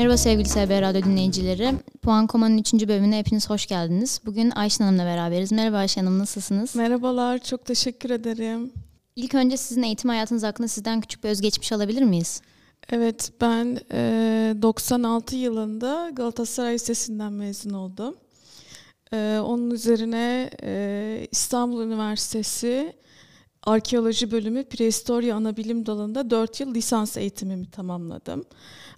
Merhaba sevgili SB Radyo dinleyicileri. Puan Koma'nın 3. bölümüne hepiniz hoş geldiniz. Bugün Ayşen Hanım'la beraberiz. Merhaba Ayşen Hanım, nasılsınız? Merhabalar, çok teşekkür ederim. İlk önce sizin eğitim hayatınız hakkında sizden küçük bir özgeçmiş alabilir miyiz? Evet, ben e, 96 yılında Galatasaray Lisesi'nden mezun oldum. E, onun üzerine e, İstanbul Üniversitesi Arkeoloji Bölümü Prehistorya Anabilim Dalı'nda 4 yıl lisans eğitimimi tamamladım.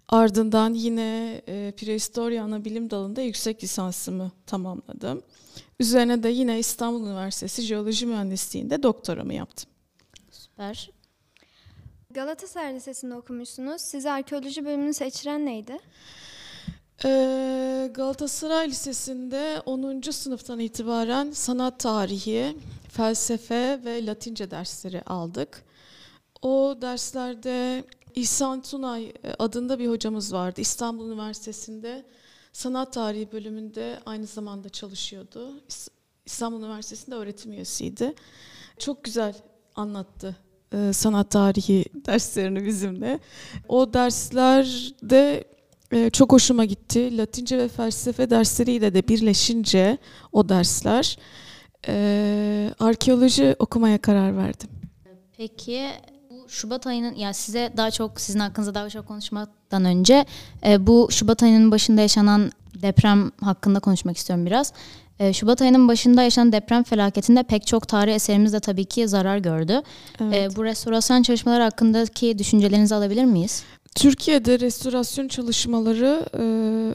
Ardından yine e, Prehistorya Anabilim Dalı'nda yüksek lisansımı tamamladım. Üzerine de yine İstanbul Üniversitesi Jeoloji Mühendisliği'nde doktoramı yaptım. Süper. Galatasaray Lisesi'nde okumuşsunuz. Sizi arkeoloji bölümünü seçiren neydi? Ee, Galatasaray Lisesi'nde 10. sınıftan itibaren sanat tarihi, felsefe ve Latince dersleri aldık. O derslerde İhsan Tunay adında bir hocamız vardı. İstanbul Üniversitesi'nde sanat tarihi bölümünde aynı zamanda çalışıyordu. İstanbul Üniversitesi'nde öğretim üyesiydi. Çok güzel anlattı e, sanat tarihi derslerini bizimle. O derslerde e, çok hoşuma gitti. Latince ve felsefe dersleriyle de birleşince o dersler e, arkeoloji okumaya karar verdim. Peki bu Şubat ayının ya size daha çok sizin hakkınızda daha çok konuşmadan önce e, bu Şubat ayının başında yaşanan deprem hakkında konuşmak istiyorum biraz. E, Şubat ayının başında yaşanan deprem felaketinde pek çok tarih eserimiz de tabii ki zarar gördü. Evet. E, bu restorasyon çalışmaları hakkındaki düşüncelerinizi alabilir miyiz? Türkiye'de restorasyon çalışmaları e,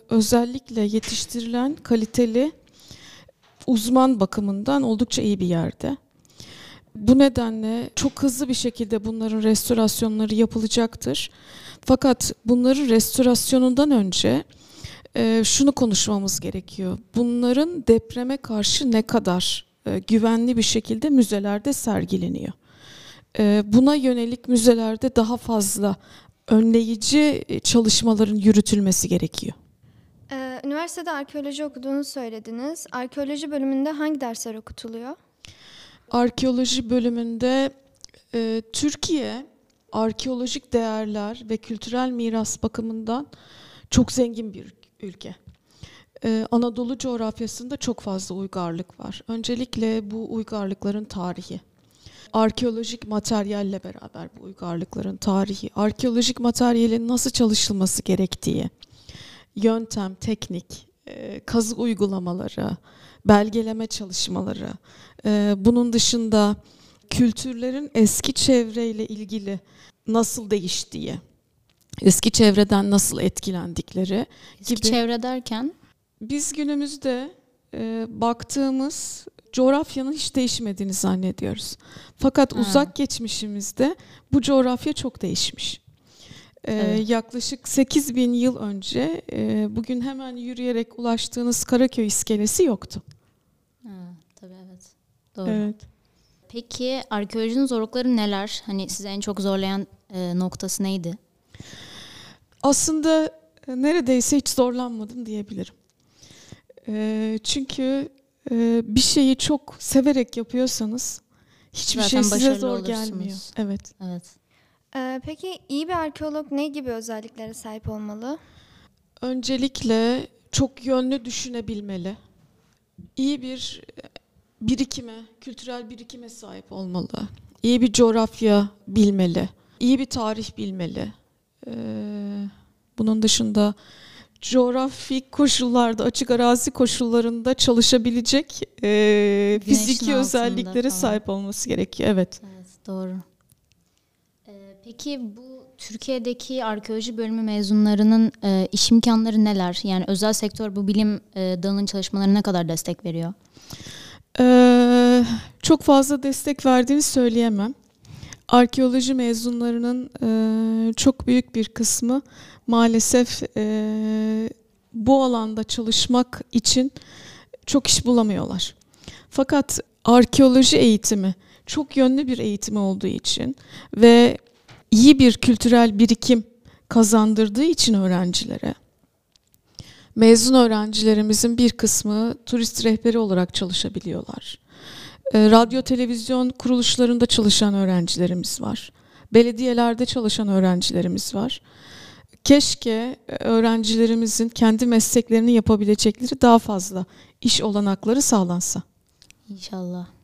özellikle yetiştirilen kaliteli uzman bakımından oldukça iyi bir yerde. Bu nedenle çok hızlı bir şekilde bunların restorasyonları yapılacaktır. Fakat bunların restorasyonundan önce e, şunu konuşmamız gerekiyor. Bunların depreme karşı ne kadar e, güvenli bir şekilde müzelerde sergileniyor. E, buna yönelik müzelerde daha fazla önleyici çalışmaların yürütülmesi gerekiyor. Ee, üniversitede arkeoloji okuduğunu söylediniz. Arkeoloji bölümünde hangi dersler okutuluyor? Arkeoloji bölümünde e, Türkiye arkeolojik değerler ve kültürel miras bakımından çok zengin bir ülke. Ee, Anadolu coğrafyasında çok fazla uygarlık var. Öncelikle bu uygarlıkların tarihi. Arkeolojik materyalle beraber bu uygarlıkların tarihi, arkeolojik materyalin nasıl çalışılması gerektiği, yöntem, teknik, e, kazı uygulamaları, belgeleme çalışmaları, e, bunun dışında kültürlerin eski çevreyle ilgili nasıl değiştiği, eski çevreden nasıl etkilendikleri eski gibi. çevre derken? Biz günümüzde e, baktığımız coğrafyanın hiç değişmediğini zannediyoruz. Fakat ha. uzak geçmişimizde bu coğrafya çok değişmiş. Ee, evet. Yaklaşık 8 bin yıl önce e, bugün hemen yürüyerek ulaştığınız Karaköy iskelesi yoktu. Ha, tabii evet. Doğru. Evet. Peki arkeolojinin zorlukları neler? Hani sizi en çok zorlayan e, noktası neydi? Aslında e, neredeyse hiç zorlanmadım diyebilirim. E, çünkü e, bir şeyi çok severek yapıyorsanız hiçbir Zaten şey size zor olursunuz. gelmiyor. Evet. Evet. Ee, peki iyi bir arkeolog ne gibi özelliklere sahip olmalı? Öncelikle çok yönlü düşünebilmeli. İyi bir birikime, kültürel birikime sahip olmalı. İyi bir coğrafya bilmeli. İyi bir tarih bilmeli. Ee, bunun dışında coğrafik koşullarda, açık arazi koşullarında çalışabilecek e, fiziki özelliklere falan. sahip olması gerekiyor. Evet. Evet, doğru. Peki bu Türkiye'deki arkeoloji bölümü mezunlarının e, iş imkanları neler? Yani özel sektör bu bilim e, dalının çalışmalarına ne kadar destek veriyor? Ee, çok fazla destek verdiğini söyleyemem arkeoloji mezunlarının e, çok büyük bir kısmı maalesef e, bu alanda çalışmak için çok iş bulamıyorlar. Fakat arkeoloji eğitimi çok yönlü bir eğitimi olduğu için ve iyi bir kültürel birikim kazandırdığı için öğrencilere mezun öğrencilerimizin bir kısmı turist rehberi olarak çalışabiliyorlar. Ee, radyo televizyon kuruluşlarında çalışan öğrencilerimiz var. Belediyelerde çalışan öğrencilerimiz var. keşke e, öğrencilerimizin kendi mesleklerini yapabilecekleri daha fazla iş olanakları sağlansa. İnşallah.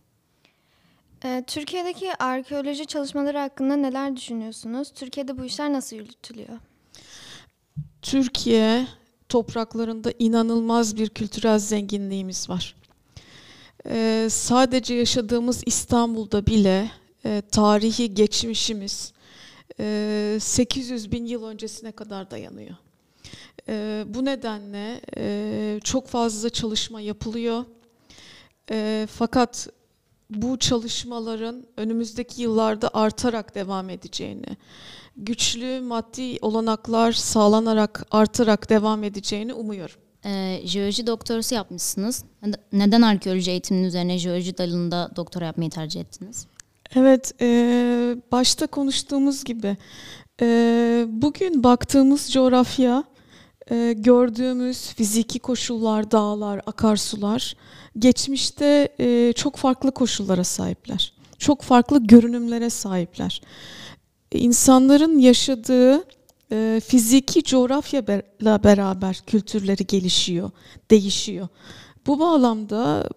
Ee, Türkiye'deki arkeoloji çalışmaları hakkında neler düşünüyorsunuz? Türkiye'de bu işler nasıl yürütülüyor? Türkiye topraklarında inanılmaz bir kültürel zenginliğimiz var. Ee, sadece yaşadığımız İstanbul'da bile e, tarihi geçmişimiz e, 800 bin yıl öncesine kadar dayanıyor. E, bu nedenle e, çok fazla çalışma yapılıyor. E, fakat bu çalışmaların önümüzdeki yıllarda artarak devam edeceğini, güçlü maddi olanaklar sağlanarak, artarak devam edeceğini umuyorum. Ee, jeoloji doktorası yapmışsınız. Neden arkeoloji eğitiminin üzerine jeoloji dalında doktora yapmayı tercih ettiniz? Evet, e, başta konuştuğumuz gibi e, bugün baktığımız coğrafya, e, gördüğümüz fiziki koşullar, dağlar, akarsular geçmişte e, çok farklı koşullara sahipler. Çok farklı görünümlere sahipler. İnsanların yaşadığı e, fiziki coğrafyayla beraber kültürleri gelişiyor, değişiyor. Bu bağlamda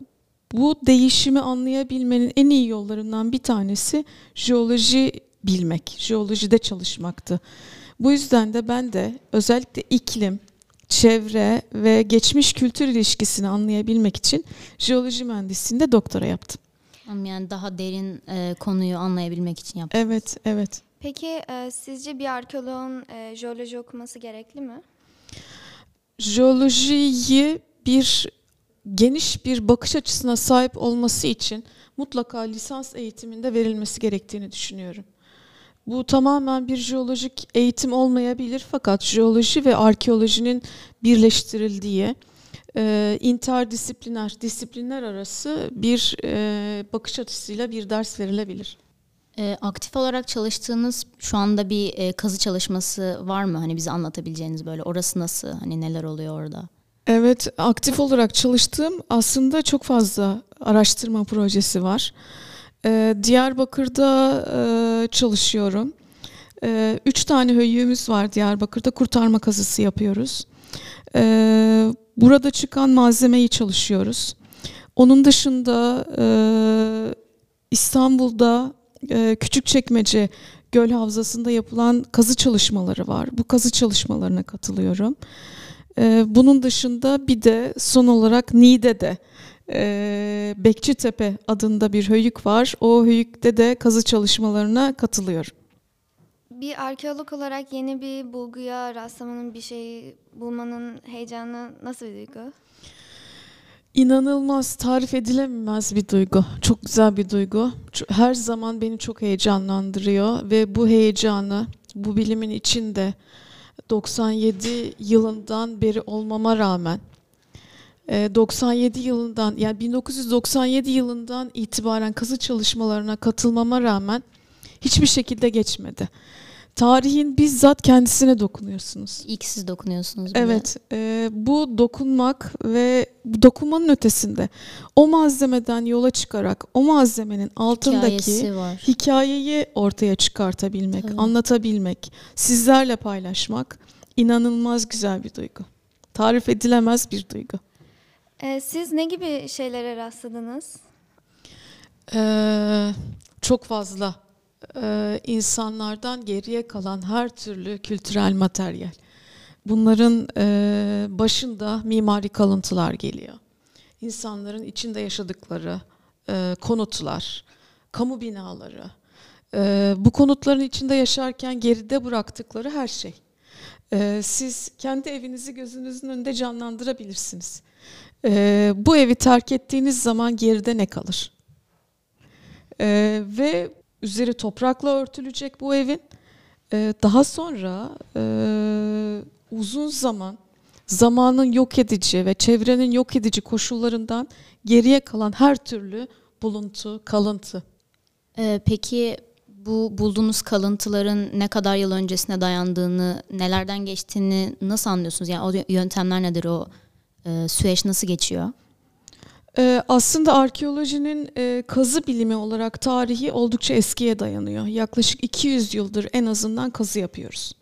bu değişimi anlayabilmenin en iyi yollarından bir tanesi jeoloji bilmek, jeolojide çalışmaktı. Bu yüzden de ben de özellikle iklim, çevre ve geçmiş kültür ilişkisini anlayabilmek için jeoloji mühendisliğinde doktora yaptım. Yani daha derin e, konuyu anlayabilmek için yaptım. Evet, evet. Peki e, sizce bir arkeoloğun e, jeoloji okuması gerekli mi? Jeolojiyi bir geniş bir bakış açısına sahip olması için mutlaka lisans eğitiminde verilmesi gerektiğini düşünüyorum. Bu tamamen bir jeolojik eğitim olmayabilir fakat jeoloji ve arkeolojinin birleştirildiği e, interdisipliner, disiplinler arası bir e, bakış açısıyla bir ders verilebilir. E, aktif olarak çalıştığınız şu anda bir e, kazı çalışması var mı? Hani bize anlatabileceğiniz böyle orası nasıl? Hani neler oluyor orada? Evet, aktif olarak çalıştığım aslında çok fazla araştırma projesi var. Ee, Diyarbakır'da e, çalışıyorum. Ee, üç tane höyüğümüz var Diyarbakır'da. Kurtarma kazısı yapıyoruz. Ee, burada çıkan malzemeyi çalışıyoruz. Onun dışında e, İstanbul'da e, Küçükçekmece Göl Havzası'nda yapılan kazı çalışmaları var. Bu kazı çalışmalarına katılıyorum. Bunun dışında bir de son olarak Niğde'de e, Bekçitepe adında bir höyük var. O höyükte de kazı çalışmalarına katılıyorum. Bir arkeolog olarak yeni bir bulguya rastlamanın bir şey bulmanın heyecanı nasıl bir duygu? İnanılmaz, tarif edilemez bir duygu. Çok güzel bir duygu. Her zaman beni çok heyecanlandırıyor ve bu heyecanı bu bilimin içinde 97 yılından beri olmama rağmen 97 yılından yani 1997 yılından itibaren kazı çalışmalarına katılmama rağmen hiçbir şekilde geçmedi tarihin bizzat kendisine dokunuyorsunuz. İlk siz dokunuyorsunuz. Bile. Evet. E, bu dokunmak ve dokunmanın ötesinde o malzemeden yola çıkarak o malzemenin altındaki hikayeyi ortaya çıkartabilmek, Tabii. anlatabilmek, sizlerle paylaşmak inanılmaz güzel bir duygu. Tarif edilemez bir duygu. Ee, siz ne gibi şeylere rastladınız? Ee, çok fazla e, insanlardan geriye kalan her türlü kültürel materyal. Bunların e, başında mimari kalıntılar geliyor. İnsanların içinde yaşadıkları e, konutlar, kamu binaları, e, bu konutların içinde yaşarken geride bıraktıkları her şey. E, siz kendi evinizi gözünüzün önünde canlandırabilirsiniz. E, bu evi terk ettiğiniz zaman geride ne kalır? E, ve üzeri toprakla örtülecek bu evin. Ee, daha sonra e, uzun zaman zamanın yok edici ve çevrenin yok edici koşullarından geriye kalan her türlü buluntu, kalıntı. Ee, peki bu bulduğunuz kalıntıların ne kadar yıl öncesine dayandığını, nelerden geçtiğini nasıl anlıyorsunuz? Yani o yöntemler nedir, o e, süreç nasıl geçiyor? Ee, aslında arkeolojinin e, kazı bilimi olarak tarihi oldukça eskiye dayanıyor. Yaklaşık 200 yıldır en azından kazı yapıyoruz.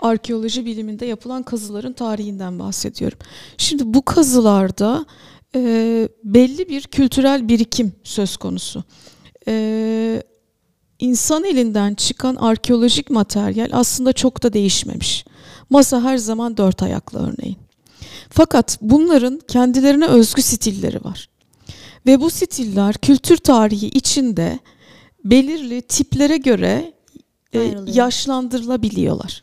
arkeoloji biliminde yapılan kazıların tarihinden bahsediyorum. Şimdi bu kazılarda e, belli bir kültürel birikim söz konusu. E, insan elinden çıkan arkeolojik materyal aslında çok da değişmemiş. Masa her zaman dört ayaklı örneğin. Fakat bunların kendilerine özgü stilleri var. Ve bu stiller kültür tarihi içinde belirli tiplere göre e, yaşlandırılabiliyorlar.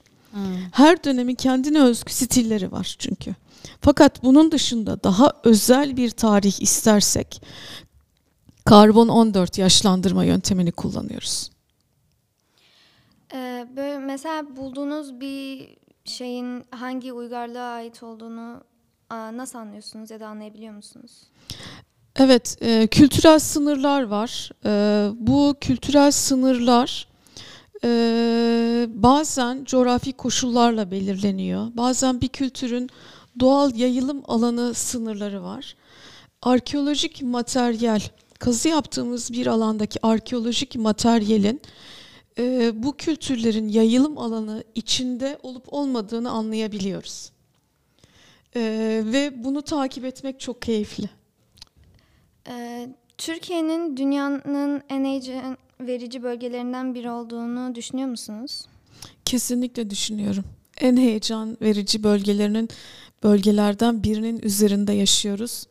Her dönemin kendine özgü stilleri var çünkü. Fakat bunun dışında daha özel bir tarih istersek karbon 14 yaşlandırma yöntemini kullanıyoruz. Ee, böyle mesela bulduğunuz bir şeyin hangi uygarlığa ait olduğunu nasıl anlıyorsunuz ya da anlayabiliyor musunuz? Evet, e, kültürel sınırlar var. E, bu kültürel sınırlar e, bazen coğrafi koşullarla belirleniyor. Bazen bir kültürün doğal yayılım alanı sınırları var. Arkeolojik materyal, kazı yaptığımız bir alandaki arkeolojik materyalin e, bu kültürlerin yayılım alanı içinde olup olmadığını anlayabiliyoruz. E, ve bunu takip etmek çok keyifli. Ee, Türkiye'nin dünyanın en heyecan verici bölgelerinden biri olduğunu düşünüyor musunuz? Kesinlikle düşünüyorum. En heyecan verici bölgelerinin bölgelerden birinin üzerinde yaşıyoruz.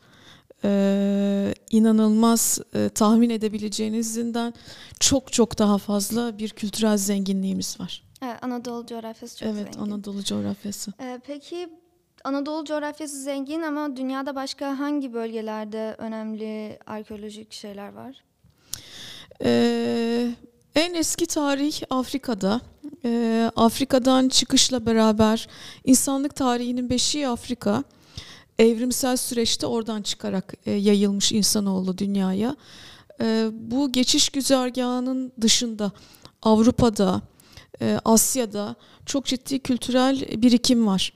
Ee, inanılmaz e, tahmin edebileceğinizden çok çok daha fazla bir kültürel zenginliğimiz var. Evet, Anadolu coğrafyası çok evet, zengin. Anadolu coğrafyası. Ee, peki Anadolu coğrafyası zengin ama dünyada başka hangi bölgelerde önemli arkeolojik şeyler var? Ee, en eski tarih Afrika'da. Ee, Afrika'dan çıkışla beraber insanlık tarihinin beşiği Afrika. Evrimsel süreçte oradan çıkarak e, yayılmış insanoğlu dünyaya. Ee, bu geçiş güzergahının dışında Avrupa'da, e, Asya'da çok ciddi kültürel birikim var.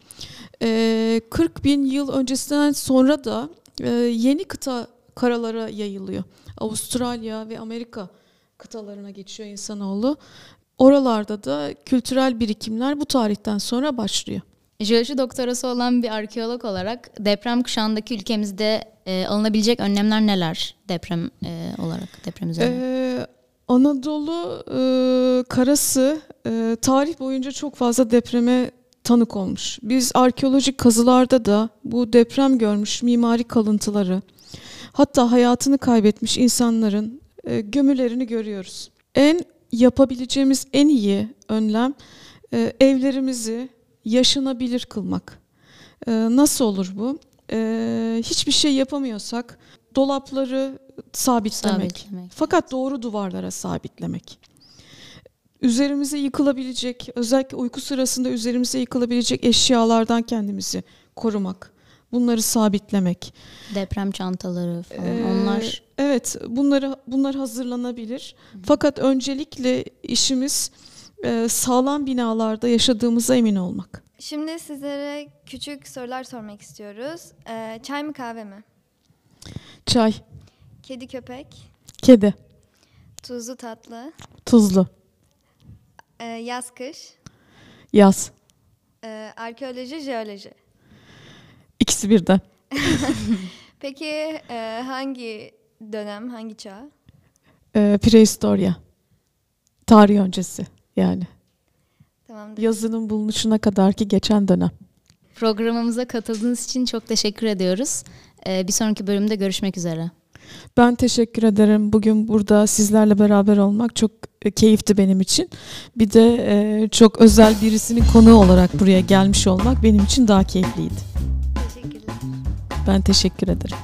Ee, 40 bin yıl öncesinden sonra da e, yeni kıta karalara yayılıyor. Avustralya ve Amerika kıtalarına geçiyor insanoğlu. Oralarda da kültürel birikimler bu tarihten sonra başlıyor. Jeoloji doktorası olan bir arkeolog olarak deprem kuşağındaki ülkemizde e, alınabilecek önlemler neler deprem e, olarak deprem üzerine? Ee, Anadolu e, karası e, tarih boyunca çok fazla depreme tanık olmuş. Biz arkeolojik kazılarda da bu deprem görmüş mimari kalıntıları, hatta hayatını kaybetmiş insanların e, gömülerini görüyoruz. En yapabileceğimiz en iyi önlem e, evlerimizi yaşanabilir kılmak. E, nasıl olur bu? E, hiçbir şey yapamıyorsak dolapları sabitlemek. Sabitlemek. Fakat doğru duvarlara sabitlemek. Üzerimize yıkılabilecek, özellikle uyku sırasında üzerimize yıkılabilecek eşyalardan kendimizi korumak. Bunları sabitlemek. Deprem çantaları falan Ee, onlar Evet, bunları bunlar hazırlanabilir. Fakat öncelikle işimiz e, sağlam binalarda yaşadığımıza emin olmak. Şimdi sizlere küçük sorular sormak istiyoruz. Ee, çay mı kahve mi? Çay, Kedi köpek, kedi, tuzlu tatlı, tuzlu, e, yaz kış, yaz. e, arkeoloji, jeoloji. İkisi birden. Peki e, hangi dönem, hangi çağ? E, prehistorya. Tarih öncesi yani. Tamamdır. Yazının bulunuşuna kadar ki geçen dönem. programımıza katıldığınız için çok teşekkür ediyoruz. E, bir sonraki bölümde görüşmek üzere. Ben teşekkür ederim. Bugün burada sizlerle beraber olmak çok e, keyifti benim için. Bir de e, çok özel birisinin konuğu olarak buraya gelmiş olmak benim için daha keyifliydi. Teşekkürler. Ben teşekkür ederim.